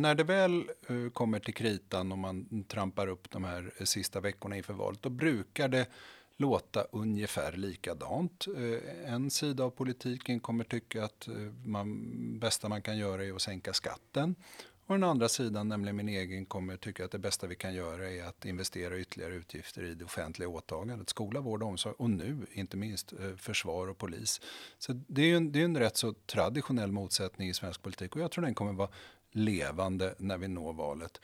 När det väl eh, kommer till kritan och man trampar upp de här eh, sista veckorna inför valet, då brukar det låta ungefär likadant. Eh, en sida av politiken kommer tycka att man, bästa man kan göra är att sänka skatten. Och den andra sidan, nämligen min egen, kommer tycka att det bästa vi kan göra är att investera ytterligare utgifter i det offentliga åtagandet. Skola, vård och omsorg och nu inte minst försvar och polis. Så det är en, det är en rätt så traditionell motsättning i svensk politik och jag tror den kommer vara levande när vi når valet.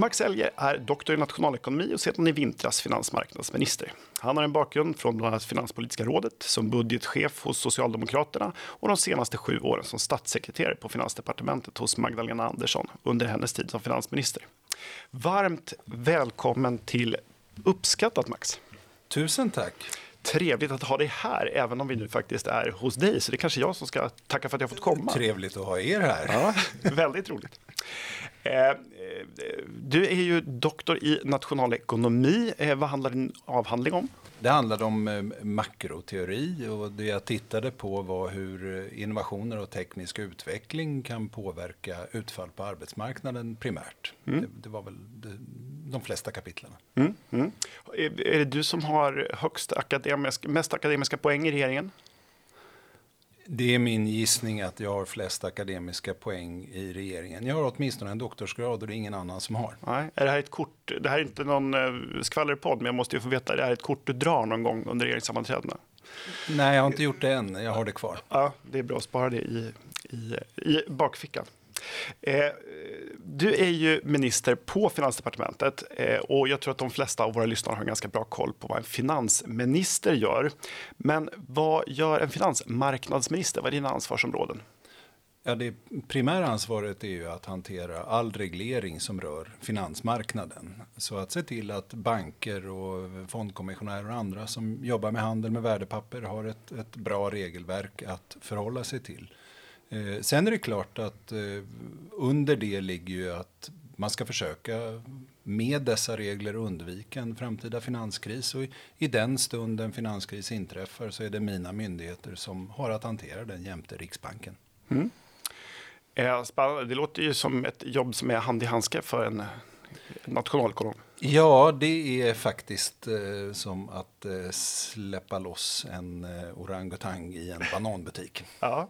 Max Elger är doktor i nationalekonomi och sedan i vintras finansmarknadsminister. Han har en bakgrund från bland annat Finanspolitiska rådet som budgetchef hos Socialdemokraterna och de senaste sju åren som statssekreterare på Finansdepartementet hos Magdalena Andersson under hennes tid som finansminister. Varmt välkommen till Uppskattat Max. Tusen tack. Trevligt att ha dig här, även om vi nu faktiskt är hos dig. Så det är kanske jag som ska tacka för att jag fått komma. Trevligt att ha er här. Ja, väldigt roligt. Eh, du är ju doktor i nationalekonomi. Eh, vad handlar din avhandling om? Det handlade om eh, makroteori och det jag tittade på var hur innovationer och teknisk utveckling kan påverka utfall på arbetsmarknaden primärt. Mm. Det, det, var väl det, de flesta kapitlen. Mm. Mm. Är, är det du som har högst akademisk, mest akademiska poäng i regeringen? Det är min gissning att jag har flest akademiska poäng i regeringen. Jag har åtminstone en doktorsgrad och det är ingen annan som har. Nej. Är det här ett kort, det här är inte någon eh, skvallerpodd, men jag måste ju få veta, det här är ett kort du drar någon gång under regeringssammanträdena? Nej, jag har inte gjort det än. Jag har det kvar. Ja, det är bra att spara det i, i, i bakfickan. Eh, du är ju minister på Finansdepartementet eh, och jag tror att de flesta av våra lyssnare har ganska bra koll på vad en finansminister gör. Men vad gör en finansmarknadsminister? Vad är dina ansvarsområden? Ja, det primära ansvaret är ju att hantera all reglering som rör finansmarknaden. Så att se till att banker och fondkommissionärer och andra som jobbar med handel med värdepapper har ett, ett bra regelverk att förhålla sig till. Eh, sen är det klart att eh, under det ligger ju att man ska försöka med dessa regler undvika en framtida finanskris. Och i, i den stund en finanskris inträffar så är det mina myndigheter som har att hantera den jämte Riksbanken. Mm. Eh, det låter ju som ett jobb som är hand i handske för en nationalekonom. Ja, det är faktiskt eh, som att eh, släppa loss en eh, orangutang i en bananbutik. Ja.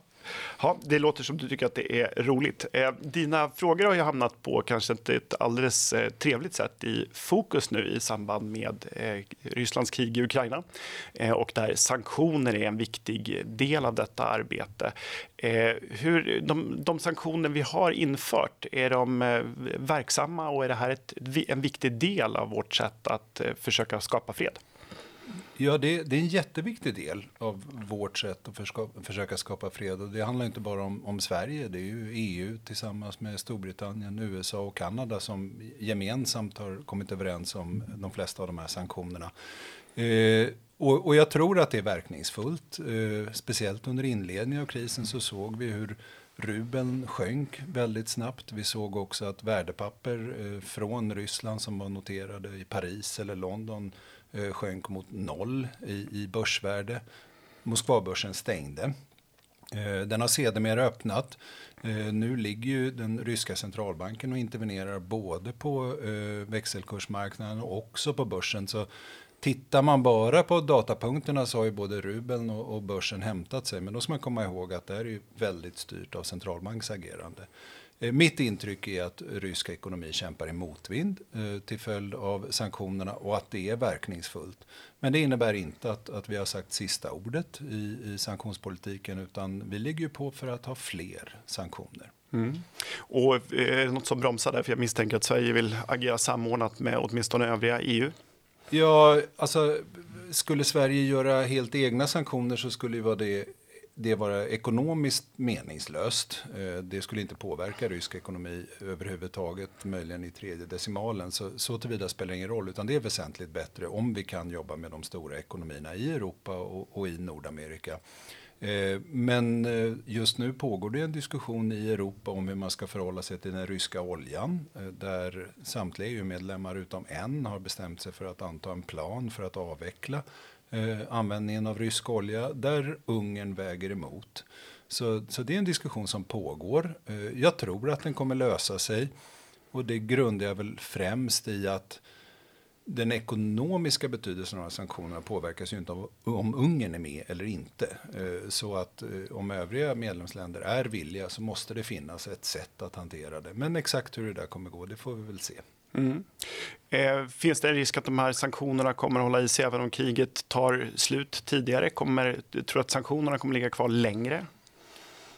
Ja, det låter som du tycker att det är roligt. Eh, dina frågor har ju hamnat på kanske inte ett alldeles eh, trevligt sätt i fokus nu i samband med eh, Rysslands krig i Ukraina eh, och där sanktioner är en viktig del av detta arbete. Eh, hur, de, de sanktioner vi har infört, är de eh, verksamma och är det här ett, en viktig del av vårt sätt att försöka skapa fred? Ja, det, det, är en jätteviktig del av vårt sätt att förska, försöka skapa fred. Och det handlar inte bara om, om, Sverige, det är ju EU tillsammans med Storbritannien, USA och Kanada som gemensamt har kommit överens om de flesta av de här sanktionerna. Eh, och, och, jag tror att det är verkningsfullt. Eh, speciellt under inledningen av krisen så såg vi hur rubeln sjönk väldigt snabbt. Vi såg också att värdepapper eh, från Ryssland som var noterade i Paris eller London Eh, sjönk mot noll i, i börsvärde. Moskvabörsen stängde. Eh, den har sedermera öppnat. Eh, nu ligger ju den ryska centralbanken och intervenerar både på växelkursmarknaden och också på börsen. Så tittar man bara på datapunkterna så har ju både rubeln och börsen hämtat sig. Men då ska man komma ihåg att det här är ju väldigt styrt av centralbanks agerande. Eh, mitt intryck är att rysk ekonomi kämpar i motvind eh, till följd av sanktionerna och att det är verkningsfullt. Men det innebär inte att, att vi har sagt sista ordet i, i sanktionspolitiken utan vi ligger ju på för att ha fler sanktioner. Mm. Och eh, är det något som bromsar där? För jag misstänker att Sverige vill agera samordnat med åtminstone övriga EU. Ja, alltså skulle Sverige göra helt egna sanktioner så skulle ju vara det det vara ekonomiskt meningslöst. Eh, det skulle inte påverka rysk ekonomi överhuvudtaget, möjligen i tredje decimalen. Så, så tillvida spelar det ingen roll, utan det är väsentligt bättre om vi kan jobba med de stora ekonomierna i Europa och, och i Nordamerika. Eh, men eh, just nu pågår det en diskussion i Europa om hur man ska förhålla sig till den ryska oljan. Där samtliga EU-medlemmar utom en har bestämt sig för att anta en plan för att avveckla Eh, användningen av rysk olja. Där Ungern väger emot. Så, så det är en diskussion som pågår. Eh, jag tror att den kommer lösa sig. Och det grundar jag väl främst i att den ekonomiska betydelsen av sanktionerna påverkas ju inte av om Ungern är med eller inte. Eh, så att om övriga medlemsländer är villiga så måste det finnas ett sätt att hantera det. Men exakt hur det där kommer gå, det får vi väl se. Mm. Eh, finns det en risk att de här sanktionerna kommer att hålla i sig även om kriget tar slut tidigare? Kommer, tror du att sanktionerna kommer ligga kvar längre?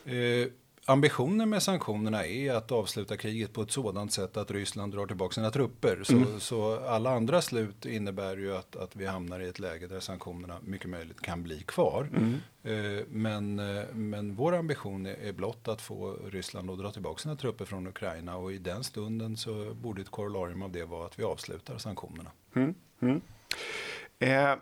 Eh, ambitionen med sanktionerna är att avsluta kriget på ett sådant sätt att Ryssland drar tillbaka sina trupper. Så, mm. så alla andra slut innebär ju att, att vi hamnar i ett läge där sanktionerna mycket möjligt kan bli kvar. Mm. Eh, men, eh, men vår ambition är, är blott att få Ryssland att dra tillbaka sina trupper från Ukraina och i den stunden så borde ett korollarium av det vara att vi avslutar sanktionerna. Mm. mm. Eh.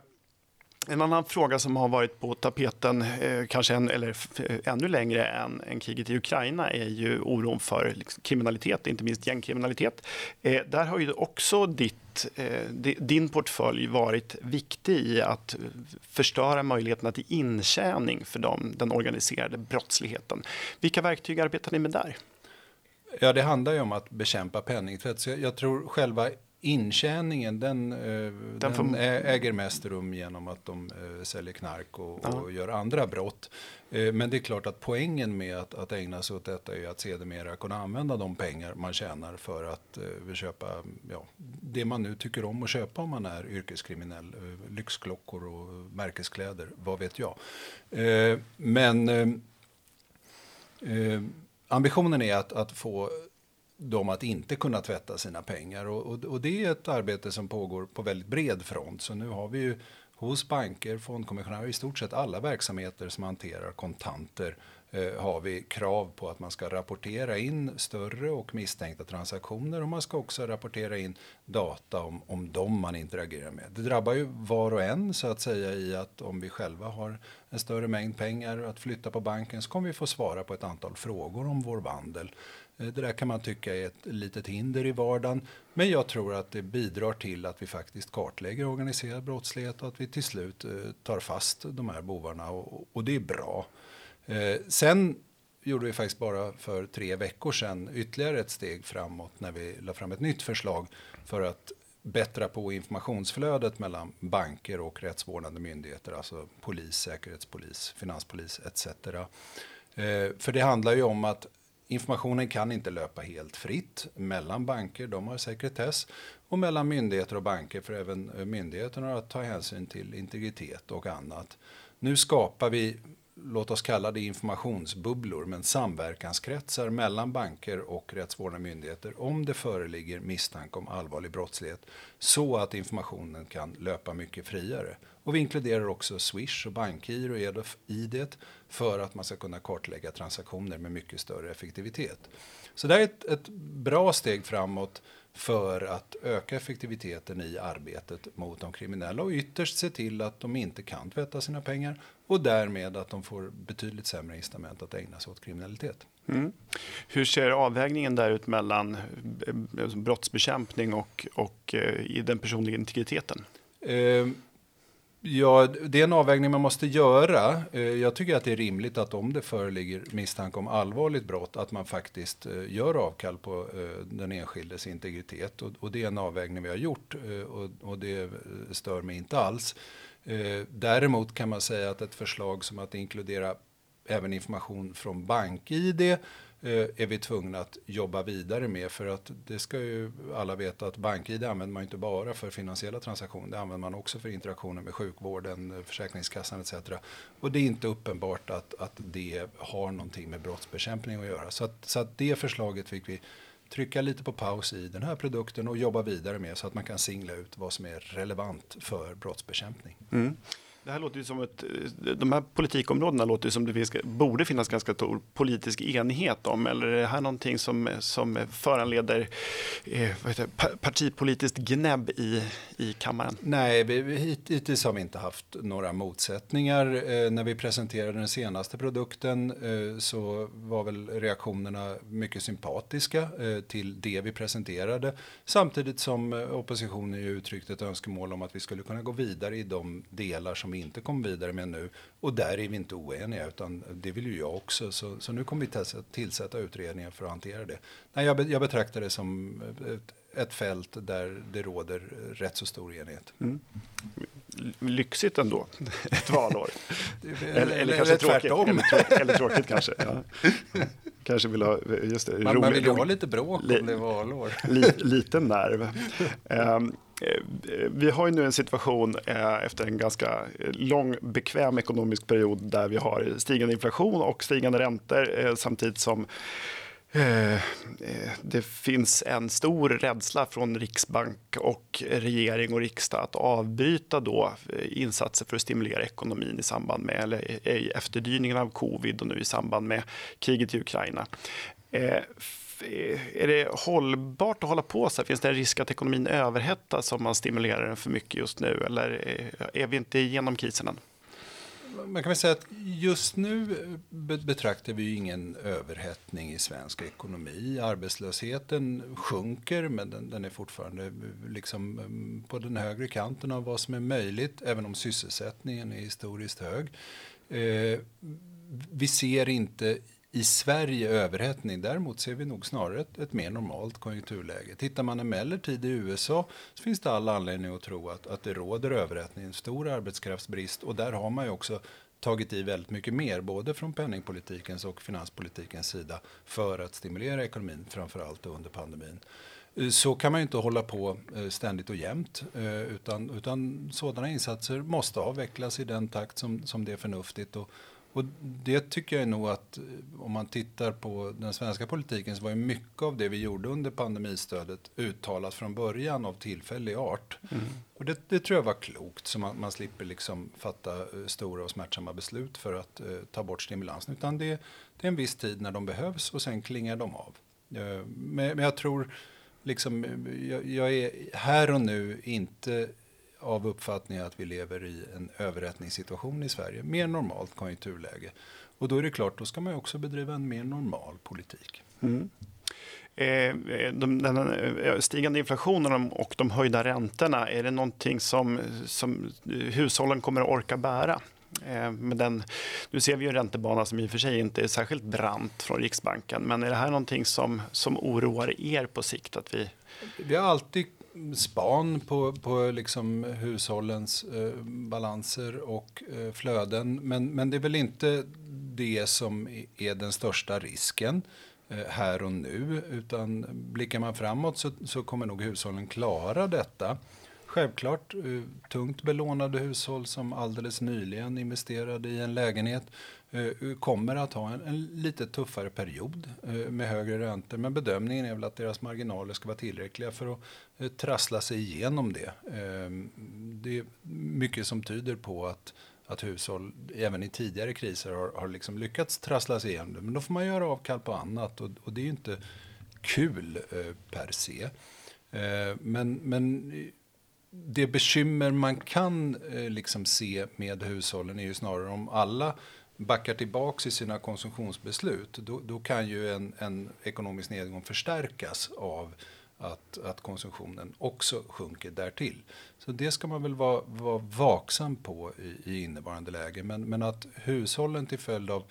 En annan fråga som har varit på tapeten, eh, kanske en, eller eh, ännu längre än, än kriget i Ukraina, är ju oron för liksom, kriminalitet, inte minst gängkriminalitet. Eh, där har ju också ditt, eh, din portfölj varit viktig i att förstöra möjligheterna till intjäning för dem, den organiserade brottsligheten. Vilka verktyg arbetar ni med där? Ja, det handlar ju om att bekämpa penningtvätt. Så jag, jag tror själva intjäningen den, eh, den, den äger mest rum genom att de eh, säljer knark och, ja. och, gör andra brott. Eh, men det är klart att poängen med att, att ägna sig åt detta är att sedermera kunna använda de pengar man tjänar för att köpa ja, det man nu tycker om att köpa om man är yrkeskriminell. lyxklockor och märkeskläder, vad vet jag. men ambitionen är att, att få dem att inte kunna tvätta sina pengar. Och, och, och, det är ett arbete som pågår på väldigt bred front. Så nu har vi ju hos banker, fondkommissionärer, i stort sett alla verksamheter som hanterar kontanter Eh, har vi krav på att man ska rapportera in större och misstänkta transaktioner och man ska också rapportera in data om, om dem man interagerar med. Det drabbar ju var och en så att säga i att om vi själva har en större mängd pengar att flytta på banken så kommer vi få svara på ett antal frågor om vår vandel. Eh, det där kan man tycka är ett litet hinder i vardagen. Men jag tror att det bidrar till att vi faktiskt kartlägger organiserad brottslighet och att vi till slut eh, tar fast de här bovarna och, och det är bra. Eh, sen gjorde vi faktiskt bara för tre veckor sedan ytterligare ett steg framåt när vi la fram ett nytt förslag för att bättra på informationsflödet mellan banker och rättsvårdande myndigheter, alltså polis, säkerhetspolis, finanspolis etc. Eh, för det handlar ju om att Informationen kan inte löpa helt fritt mellan banker, de har sekretess, och mellan myndigheter och banker, för även myndigheterna har att ta hänsyn till integritet och annat. Nu skapar vi, låt oss kalla det informationsbubblor, men samverkanskretsar mellan banker och rättsvårdande myndigheter om det föreligger misstanke om allvarlig brottslighet, så att informationen kan löpa mycket friare. Och vi inkluderar också Swish och Bankgiro i det för att man ska kunna kartlägga transaktioner med mycket större effektivitet. Så det är ett, ett bra steg framåt för att öka effektiviteten i arbetet mot de kriminella och ytterst se till att de inte kan tvätta sina pengar och därmed att de får betydligt sämre incitament att ägna sig åt kriminalitet. Mm. Hur ser avvägningen där ut mellan eh, brottsbekämpning och, och eh, den personliga integriteten? Eh, Ja, det är en avvägning man måste göra. Eh, jag tycker att det är rimligt att om det föreligger misstanke om allvarligt brott att man faktiskt eh, gör avkall på eh, den enskildes integritet. Och det är en avvägning vi har gjort och det stör mig inte alls. Däremot kan man säga att ett förslag som att inkludera även information från BankID Eh, Eh, är vi tvungna att jobba vidare med. För att det ska ju alla veta att BankID använder man inte bara för finansiella transaktioner. Det använder man också för interaktioner med sjukvården, eh, Försäkringskassan etc. Och det är inte uppenbart att, att det har någonting med brottsbekämpning att göra. Så att, så att det förslaget fick vi trycka lite på paus i den här produkten och jobba vidare med så att man kan singla ut vad som är relevant för brottsbekämpning. Mm. Det här låter ju som ett, eh, de här politikområdena låter ju som det finns, borde finnas ganska stor politisk enighet om. Eller är det här någonting som, som föranleder eh, heter, partipolitiskt gnäbb i, i kammaren? Nej, vi, hittills har vi inte haft några motsättningar. Eh, när vi presenterade den senaste produkten eh, så var väl reaktionerna mycket sympatiska eh, till det vi presenterade. Samtidigt som eh, oppositionen oppositionen uttryckte ett önskemål om att vi skulle kunna gå vidare i de delar som vi inte kom vidare med nu. Och där är vi inte oeniga, utan det vill ju jag också. Så, så nu kommer vi tillsätta utredningar för att hantera det. Nej, jag, jag betraktar det som ett, ett fält där det råder rätt så stor enighet. Mm. Lyxigt ändå, ett valår. eller, eller, eller kanske tråkigt. Eller, tråkigt, eller tråkigt kanske. Ja. Kanske vill ha, just det, man, rolig, man vill ju ha lite bråk om det är valår. Li, liten nerv. Um, Eh, vi har ju nu en situation eh, efter en ganska eh, lång bekväm ekonomisk period där vi har stigande inflation och stigande räntor samtidigt som det finns en stor rädsla från Riksbank och regering och riksdag att avbryta då insatser för att stimulera ekonomin i samband med eller i efterdyningen av covid och nu i samband med kriget i Ukraina. Är det hållbart att hålla på så här? Finns det en risk att ekonomin överhettas om man stimulerar den för mycket just nu? Eller är vi inte igenom krisen än? man kan väl säga att just nu betraktar vi ingen överhettning i svensk ekonomi. Arbetslösheten sjunker, men den, den, är fortfarande eh, liksom mm, på den högre kanten av vad som är möjligt, även om sysselsättningen är historiskt hög. Eh, vi ser inte i Sverige överhettning. Däremot ser vi nog snarare ett, ett, mer normalt konjunkturläge. Tittar man emellertid i USA så finns det all anledning att tro att, att det råder överhettning, stor arbetskraftsbrist och där har man ju också tagit i väldigt mycket mer, både från penningpolitikens och finanspolitikens sida för att stimulera ekonomin, framför allt under pandemin. Eh, så kan man ju inte hålla på eh, ständigt och jämt, eh, utan, utan sådana insatser måste avvecklas i den takt som, som det är förnuftigt. Och, och det tycker jag nog att eh, om man tittar på den svenska politiken så var ju mycket av det vi gjorde under pandemistödet uttalat från början av tillfällig art. Mm. Och det, det, tror jag var klokt så man, man slipper liksom fatta uh, stora och smärtsamma beslut för att uh, ta bort stimulansen. Utan det, det, är en viss tid när de behövs och sen klingar de av. Uh, men, men, jag tror liksom, jag, jag är här och nu inte av uppfattningen att vi lever i en överrättningssituation i Sverige. Mer normalt konjunkturläge. Och då är det klart, då ska man också bedriva en mer normal politik. Mm. Eh, de, den eh, stigande inflationen och de höjda räntorna, är det någonting som, som hushållen kommer att orka bära? Eh, med den, nu ser vi en räntebana som i och för sig inte är särskilt brant från Riksbanken, men är det här någonting som, som oroar er på sikt? Att vi... vi har alltid span på, på liksom hushållens eh, balanser och eh, flöden. Men, men det är väl inte det som är den största risken eh, här och nu. Utan blickar man framåt så, så kommer nog hushållen klara detta. Självklart eh, tungt belånade hushåll som alldeles nyligen investerade i en lägenhet eh, Eh, eh, kommer att ha en, en lite tuffare period eh, med högre räntor. Men bedömningen är väl att deras marginaler ska vara tillräckliga för att trassla sig igenom det. Ehm, det är mycket som tyder på att att hushåll även i tidigare kriser har, har liksom lyckats trassla sig igenom det. Men då får man göra avkall på annat och, och det är ju inte kul eh, per se. Eh, men, men det bekymmer man kan eh, liksom se med hushållen är ju snarare om alla backar tillbaks i sina konsumtionsbeslut. Då, då kan ju en, en, ekonomisk nedgång förstärkas av att, att konsumtionen också sjunker därtill. Så det ska man väl vara, vara vaksam på i, i innevarande läge. Men, men att hushållen till följd av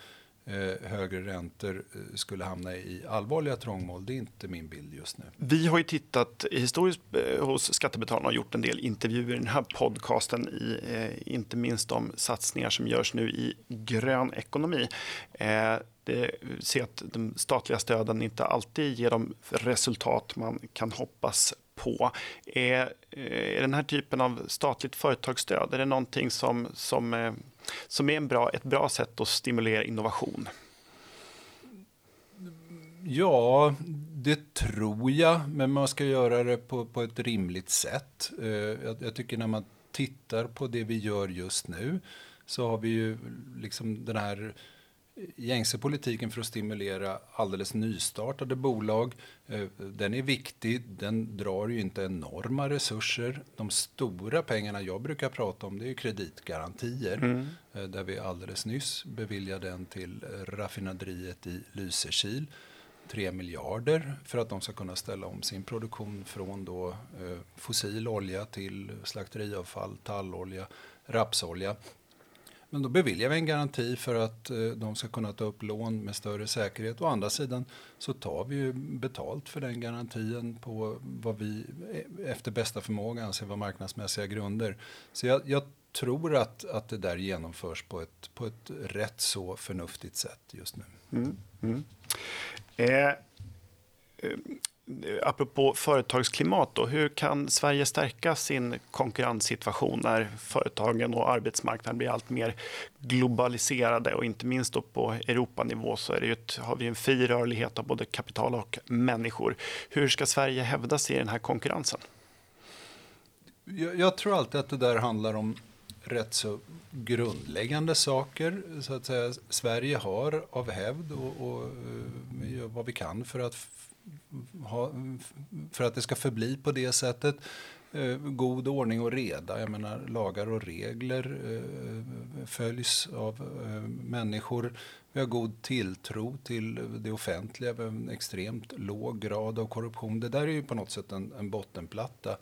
Eh, högre räntor eh, skulle hamna i allvarliga trångmål. Det är inte min bild just nu. Vi har ju tittat historiskt eh, hos Skattebetalarna och gjort en del intervjuer i den här podcasten i inte minst de satsningar som görs nu i grön ekonomi. Det ser att de statliga stöden inte alltid ger de resultat man kan hoppas på. Är, är den här typen av statligt företagsstöd, är det någonting som, som som är en bra, ett bra sätt att stimulera innovation? Ja, det tror jag, men man ska göra det på, på ett rimligt sätt. Eh, jag, jag, tycker när man tittar på det vi gör just nu så har vi ju liksom den här gängse politiken för att stimulera alldeles nystartade bolag. Eh, den är viktig, den drar ju inte enorma resurser. De stora pengarna jag brukar prata om det är kreditgarantier. Mm. Eh, där vi alldeles nyss beviljade en till raffinaderiet i Lysekil. 3 miljarder för att de ska kunna ställa om sin produktion från då, eh, fossil olja till slakteriavfall, tallolja, rapsolja. Men då beviljar vi en garanti för att eh, de ska kunna ta upp lån med större säkerhet. Å andra sidan så tar vi ju betalt för den garantin på vad vi eh, efter bästa förmåga anser vara marknadsmässiga grunder. Så jag, jag tror att, att det där genomförs på ett, på ett rätt så förnuftigt sätt just nu. Mm, mm. Eh, eh apropå företagsklimat, då, hur kan Sverige stärka sin konkurrenssituation när företagen och arbetsmarknaden blir allt mer globaliserade och inte minst då på Europanivå så är det ett, har vi en fri rörlighet av både kapital och människor. Hur ska Sverige hävda sig i den här konkurrensen? Jag, jag tror alltid att det där handlar om rätt så grundläggande saker. Så att säga. Sverige har av hävd och, och, eh, och gör vad vi kan för att ha, för att det ska förbli på det sättet. Eh, god ordning och reda, jag menar lagar och regler eh, följs av eh, människor. Vi har god tilltro till det offentliga, vi har en extremt låg grad av korruption. Det där är ju på något sätt en, en bottenplatta.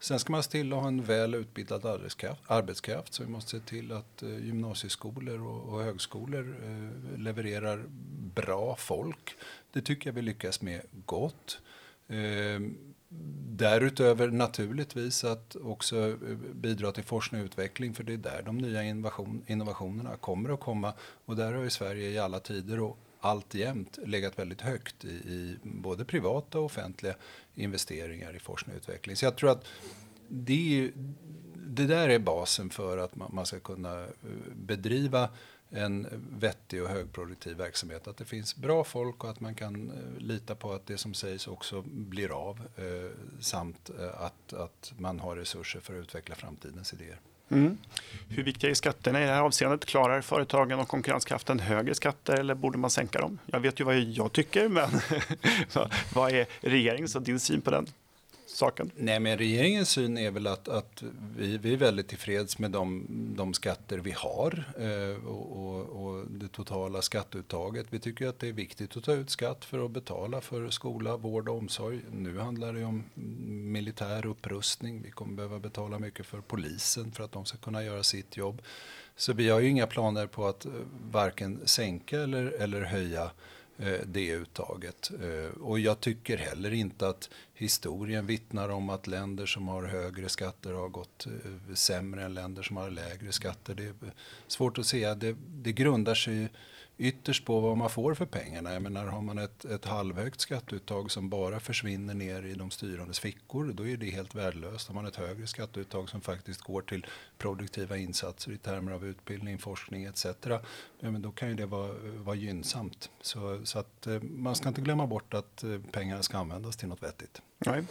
Sen ska man se till att ha en väl utbildad arbetskraft, arbetskraft så vi måste se till att eh, gymnasieskolor och, och högskolor eh, levererar bra folk. Det tycker jag vi lyckas med gott. Ehm, därutöver naturligtvis att också eh, bidra till forskning och utveckling för det är där de nya innovation, innovationerna kommer att komma. Och där har ju Sverige i alla tider och alltjämt legat väldigt högt i, i, både privata och offentliga investeringar i forskning och utveckling. Så jag tror att det, det där är basen för att man, man ska kunna eh, bedriva en vettig och högproduktiv verksamhet. Att det finns bra folk och att man kan eh, lita på att det som sägs också blir av. Eh, samt eh, att, att man har resurser för att utveckla framtidens idéer. Mm. Hur viktiga är skatterna i det här avseendet? Klarar företagen och konkurrenskraften högre skatter eller borde man sänka dem? Jag vet ju vad jag tycker, men vad är regeringens och din syn på den? Saken? Nej, men regeringens syn är väl att, att vi, vi är väldigt tillfreds med de, de skatter vi har eh, och, och, och, det totala skatteuttaget. Vi tycker att det är viktigt att ta ut skatt för att betala för skola, vård och omsorg. Nu handlar det om militär upprustning. Vi kommer behöva betala mycket för polisen för att de ska kunna göra sitt jobb. Så vi har ju inga planer på att eh, varken sänka eller, eller höja Eh, det uttaget. Eh, och jag tycker heller inte att historien vittnar om att länder som har högre skatter har gått eh, sämre än länder som har lägre skatter. Det är svårt att säga. Det, det grundar sig ytterst på vad man får för pengarna. Jag menar, har man ett, ett halvhögt skatteuttag som bara försvinner ner i de styrandes fickor, då är det helt värdelöst. Har man ett högre skatteuttag som faktiskt går till produktiva insatser i termer av utbildning, forskning etc. Ja, men då kan ju det vara, vara gynnsamt. Så, så att, eh, man ska inte glömma bort att eh, pengarna ska användas till något vettigt. Nej.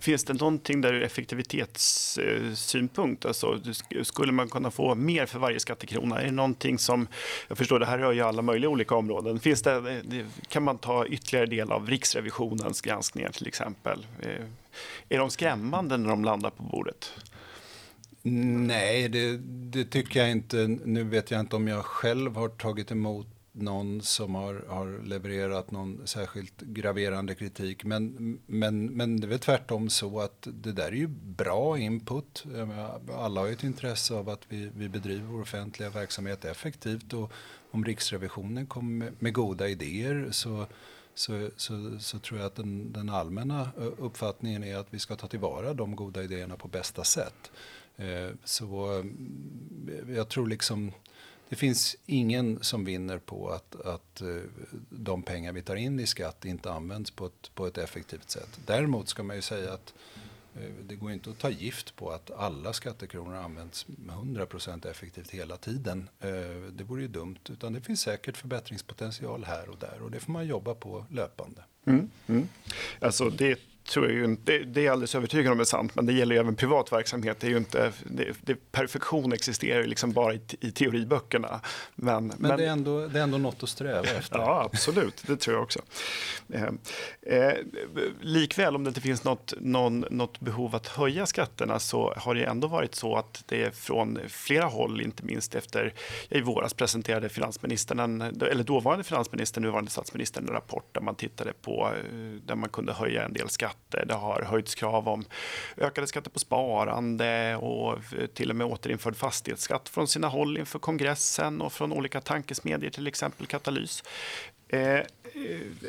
Finns det någonting där ur effektivitetssynpunkt, alltså, skulle man kunna få mer för varje skattekrona? Är det någonting som, jag förstår det här rör ju alla möjliga olika områden. Finns det, eh, kan man ta ytterligare del av Riksrevisionens granskningar till exempel? Är de skrämmande när de landar på bordet? Nej, det, det, tycker jag inte. Nu vet jag inte om jag själv har tagit emot någon som har, har levererat någon särskilt graverande kritik. Men, men, men det är väl tvärtom så att det där är ju bra input. Alla har ju ett intresse av att vi, vi bedriver vår offentliga verksamhet effektivt. Och om Riksrevisionen kommer med, med goda idéer så, så, så, så, tror jag att den, den allmänna uppfattningen är att vi ska ta tillvara de goda idéerna på bästa sätt. Eh, så eh, jag tror liksom det finns ingen som vinner på att, att eh, de pengar vi tar in i skatt inte används på ett, på ett effektivt sätt. Däremot ska man ju säga att det går inte att ta gift på att alla skattekronor används 100% effektivt hela tiden. Det vore ju dumt. Utan det finns säkert förbättringspotential här och där och det får man jobba på löpande. Mm, mm. Alltså det tror jag inte, det är jag alldeles övertygad om är sant, men det gäller ju även privat verksamhet. Det är ju inte, det, det, perfektion existerar ju liksom bara i, i teoriböckerna. Men, men, men, det, är ändå, det är ändå något att sträva efter. ja, absolut, det tror jag också. Eh, eh, likväl, om det inte finns något, någon, något behov att höja skatterna så har det ändå varit så att det från flera håll, inte minst efter i våras presenterade finansministern, en, eller dåvarande finansministern, nuvarande statsministern, en rapport där man tittade på eh, där man kunde höja en del skatter. Det har höjts krav om ökade skatter på sparande och till och med återinförd fastighetsskatt från sina håll inför kongressen och från olika tankesmedjor, till exempel Katalys. Eh,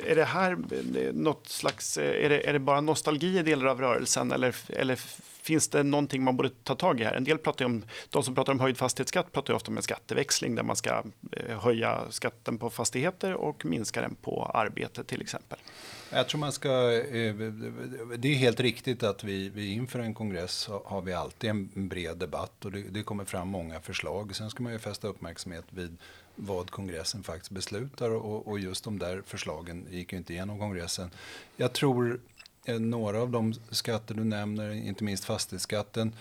är det här eh, något slags, eh, är det, är det bara nostalgi i delar av rörelsen eller, eller finns det någonting man borde ta tag i här? En del pratar om, de som pratar om höjd fastighetsskatt pratar ju ofta om en skatteväxling där man ska eh, höja skatten på fastigheter och minska den på arbete till exempel. Jag tror man ska, eh, det är helt riktigt att vi, vi inför en kongress har vi alltid en bred debatt och det, det kommer fram många förslag. Sen ska man ju fästa uppmärksamhet vid vad kongressen faktiskt beslutar och, och just de där förslagen gick ju inte igenom kongressen. Jag tror eh, några av de skatter du nämner, inte minst fastighetsskatten,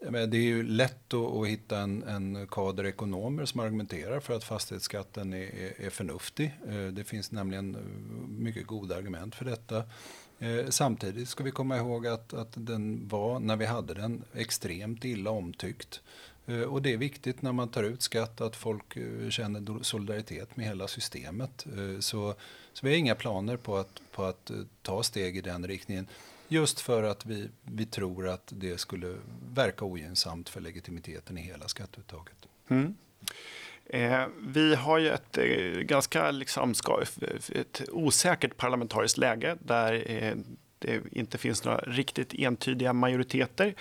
det är ju lätt att, hitta en, en kader ekonomer som argumenterar för att fastighetsskatten är, är, förnuftig. Eh, det finns nämligen eh, mycket goda argument för detta. Eh, samtidigt ska vi komma ihåg att, att den var, när vi hade den, extremt illa omtyckt. Och det är viktigt när man tar ut skatt att folk känner solidaritet med hela systemet. Så, så vi har inga planer på att, på att ta steg i den riktningen. Just för att vi, vi tror att det skulle verka ogynnsamt för legitimiteten i hela skatteuttaget. Mm. Eh, vi har ju ett eh, ganska liksom, ska, ett osäkert parlamentariskt läge där eh, det inte finns några riktigt entydiga majoriteter.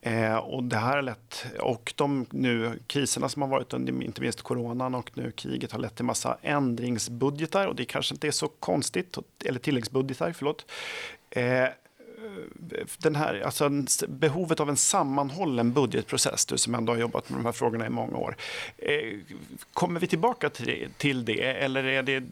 Eh, och det här har lett, och de nu kriserna som har varit under inte minst coronan och nu kriget har lett till massa ändringsbudgetar och det kanske inte är så konstigt, eller tilläggsbudgetar, förlåt. Eh, den här, alltså behovet av en sammanhållen budgetprocess, du som ändå har jobbat med de här frågorna i många år. Eh, kommer vi tillbaka till, det eller är det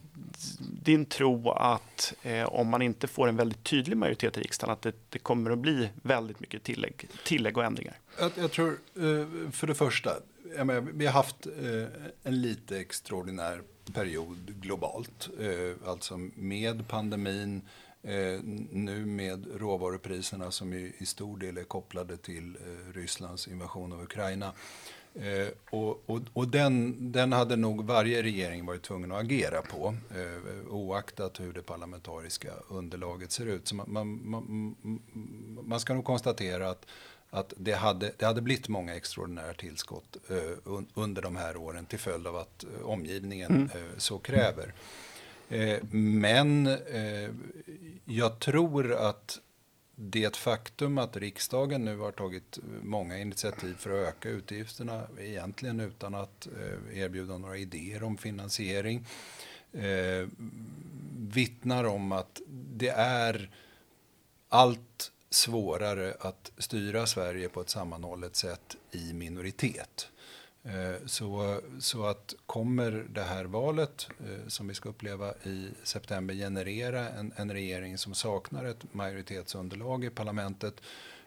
din tro att eh, om man inte får en väldigt tydlig majoritet i riksdagen att det, det kommer att bli väldigt mycket tillägg, tillägg och ändringar? Jag, jag tror, eh, för det första, menar, vi har haft en lite extraordinär period globalt, alltså med pandemin, Eh, nu med råvarupriserna som i, i stor del är kopplade till eh, Rysslands invasion av Ukraina. Eh, och, och, och den, den hade nog varje regering varit tvungen att agera på eh, oaktat hur det parlamentariska underlaget ser ut. Så man, man, man, man ska nog konstatera att, att det, hade, det hade blivit många extraordinära tillskott eh, un, under de här åren till följd av att eh, omgivningen mm. Så kräver. Eh, men eh, jag tror att det faktum att riksdagen nu har tagit många initiativ för att öka utgifterna, egentligen utan att eh, erbjuda några idéer om finansiering, eh, vittnar om att det är allt svårare att styra Sverige på ett sammanhållet sätt i minoritet. Eh, så, så att kommer det här valet eh, som vi ska uppleva i september generera en, en regering som saknar ett majoritetsunderlag i parlamentet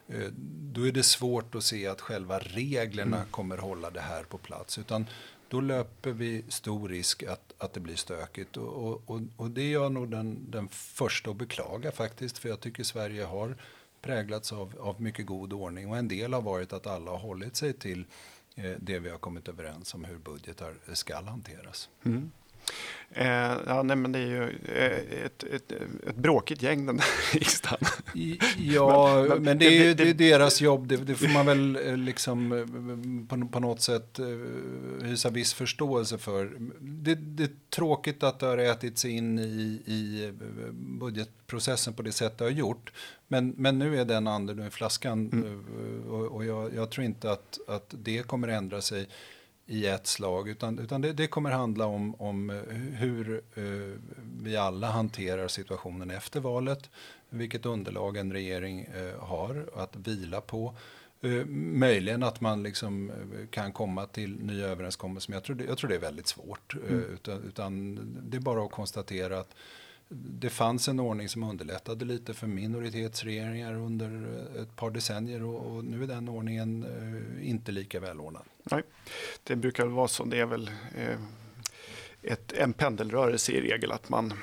eh, då är det svårt att se att själva reglerna mm. kommer hålla det här på plats. Utan då löper vi stor risk att, att det blir stökigt. Och, och, och det är jag nog den, den första att beklaga faktiskt. För jag tycker Sverige har präglats av, av mycket god ordning. Och en del har varit att alla har hållit sig till Eh, det vi har kommit överens om hur budgetar ska hanteras. Mm. Eh, ja, nej, men det är ju eh, ett, ett, ett bråkigt gäng den där riksdagen. Ja, men, men, det, är ju det, det, deras jobb. Det, får man väl eh, liksom på, på något sätt hysa viss förståelse för. Det, är tråkigt att det har ätit sig in i, i budgetprocessen på det sätt det har gjort. Men, men nu är den anden i flaskan mm. och, och jag, jag, tror inte att, att det kommer ändra sig i ett slag. Utan, utan det, det kommer handla om, om hur eh, vi alla hanterar situationen efter valet. Vilket underlag en regering eh, har att vila på. Eh, möjligen att man liksom eh, kan komma till nya överenskommelser, men jag tror det, jag tror det är väldigt svårt. Eh, mm. Utan, utan, det är bara att konstatera att det fanns en ordning som underlättade lite för minoritetsregeringar under ett par decennier och, och nu är den ordningen eh, inte lika välordnad. Nej, det brukar vara så. Det är väl eh, ett, en pendelrörelse i regel. att man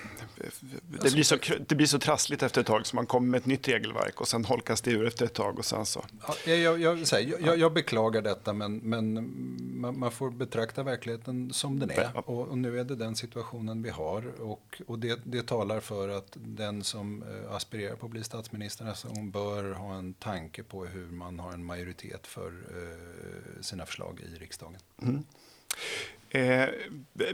det blir, så, det blir så trassligt efter ett tag så man kommer med ett nytt regelverk och sen holkas det ur efter ett tag och sen så. Ja, jag, jag, jag, jag, beklagar detta men, men man, man, får betrakta verkligheten som den är och, och, nu är det den situationen vi har och, och det, det talar för att den som eh, aspirerar på att bli statsminister alltså, hon bör ha en tanke på hur man har en majoritet för uh, sina förslag i riksdagen. Mm. Eh,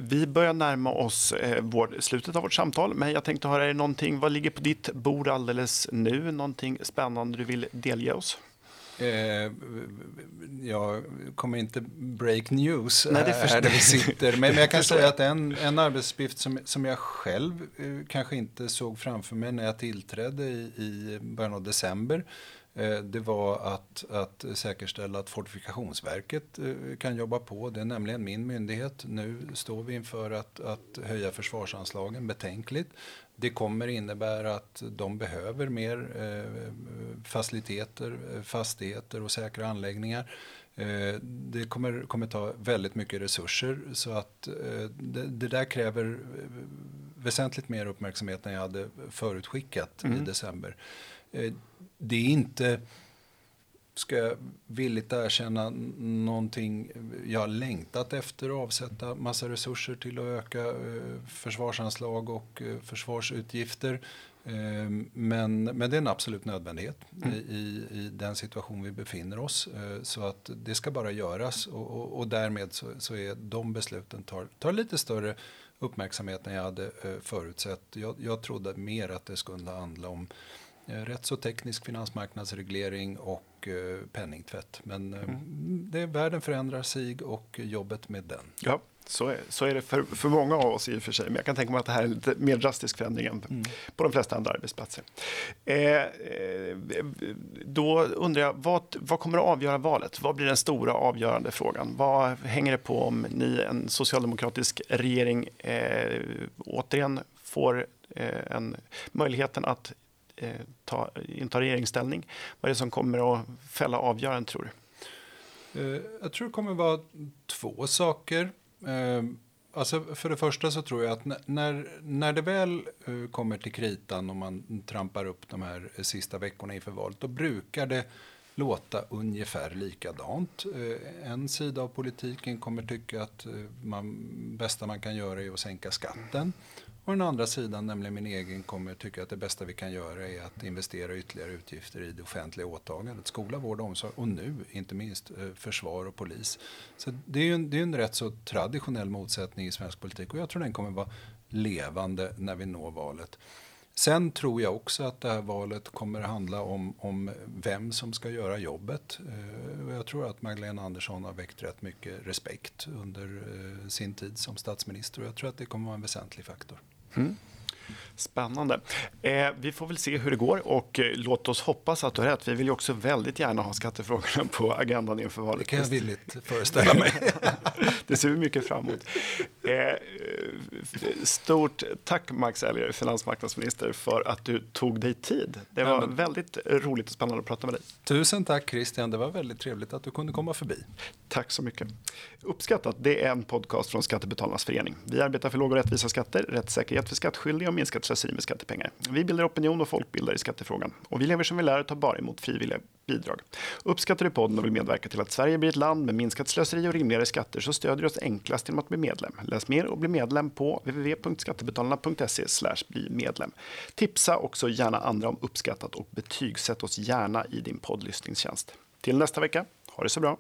vi börjar närma oss eh, vår, slutet av vårt samtal, men jag tänkte höra, är det någonting, vad ligger på ditt bord alldeles nu? Någonting spännande du vill delge oss? Eh, jag kommer inte break news Nej, det här där vi sitter. Men, jag kan säga att en, en arbetsuppgift som, som jag själv eh, kanske inte såg framför mig när jag tillträdde i, i början av december Eh, det var att, att säkerställa att Fortifikationsverket eh, kan jobba på. Det är nämligen min myndighet. Nu står vi inför att, att höja försvarsanslagen betänkligt. Det kommer innebära att de behöver mer eh, faciliteter, fastigheter och säkra anläggningar. Det kommer, kommer ta väldigt mycket resurser så att det, det där kräver väsentligt mer uppmärksamhet än jag hade förutskickat mm. i december. Eh, det är inte, ska jag villigt erkänna, någonting jag har längtat efter att avsätta massa resurser till att öka eh, försvarsanslag och eh, försvarsutgifter. Men, men det är en absolut nödvändighet mm. i, i, den situation vi befinner oss. Så att det ska bara göras och, och, och därmed så, så, är de besluten tar, tar lite större uppmärksamhet än jag hade förutsett. Jag, jag trodde mer att det skulle handla om Eh, rätt så teknisk finansmarknadsreglering och eh, penningtvätt. Men eh, mm. det, världen förändrar sig och jobbet med den. Ja, så är, så är det för, för många av oss i och för sig. Men jag kan tänka mig att det här är en lite mer drastisk förändring än mm. på de flesta andra arbetsplatser. Eh, då undrar jag, vad, vad kommer att avgöra valet? Vad blir den stora avgörande frågan? Vad hänger det på om ni, en socialdemokratisk regering, eh, återigen får eh, en, möjligheten att eh, Eh, ta, inta regeringsställning. Vad är det som kommer att fälla avgörandet tror du? Eh, jag tror det kommer att vara två saker. Eh, alltså för det första så tror jag att när, när det väl kommer till kritan och man trampar upp de här sista veckorna inför valet, då brukar det låta ungefär likadant. En sida av politiken kommer tycka att man, bästa man kan göra är att sänka skatten. Och den andra sidan, nämligen min egen, kommer tycka att det bästa vi kan göra är att investera ytterligare utgifter i det offentliga åtagandet. Skola, vård och omsorg och nu inte minst eh, försvar och polis. Så det är ju en, det är en rätt så traditionell motsättning i svensk politik och jag tror den kommer vara levande när vi når valet. Sen tror jag också att det här valet kommer handla om, om vem som ska göra jobbet. Eh, jag tror att Magdalena Andersson har väckt rätt mycket respekt under eh, sin tid som statsminister och jag tror att det kommer vara en väsentlig faktor. Mm. Spännande. Eh, vi får väl se hur det går och eh, låt oss hoppas att du har rätt. Vi vill ju också väldigt gärna ha skattefrågorna på agendan inför valet. Det kan jag villigt föreställa mig. det ser vi mycket fram emot. Eh, stort tack Max Elger, finansmarknadsminister, för att du tog dig tid. Det var väldigt roligt och spännande att prata med dig. Tusen tack Christian, det var väldigt trevligt att du kunde komma förbi. Tack så mycket. Uppskattat, det är en podcast från Skattebetalarnas förening. Vi arbetar för låga och rättvisa skatter, rättssäkerhet för skattskyldiga och minskat slöseri med skattepengar. Vi bildar opinion och folkbildar i skattefrågan. Och vi lever som vi lär och tar bara emot frivilliga bidrag. Uppskattar du podden och vill medverka till att Sverige blir ett land med minskat slöseri och rimligare skatter så stödjer du oss enklast genom att bli medlem. Läs mer och bli medlem på www.skattebetalarna.se bli medlem. Tipsa också gärna andra om uppskattat och betygsätt oss gärna i din poddlyssningstjänst. Till nästa vecka, ha det så bra!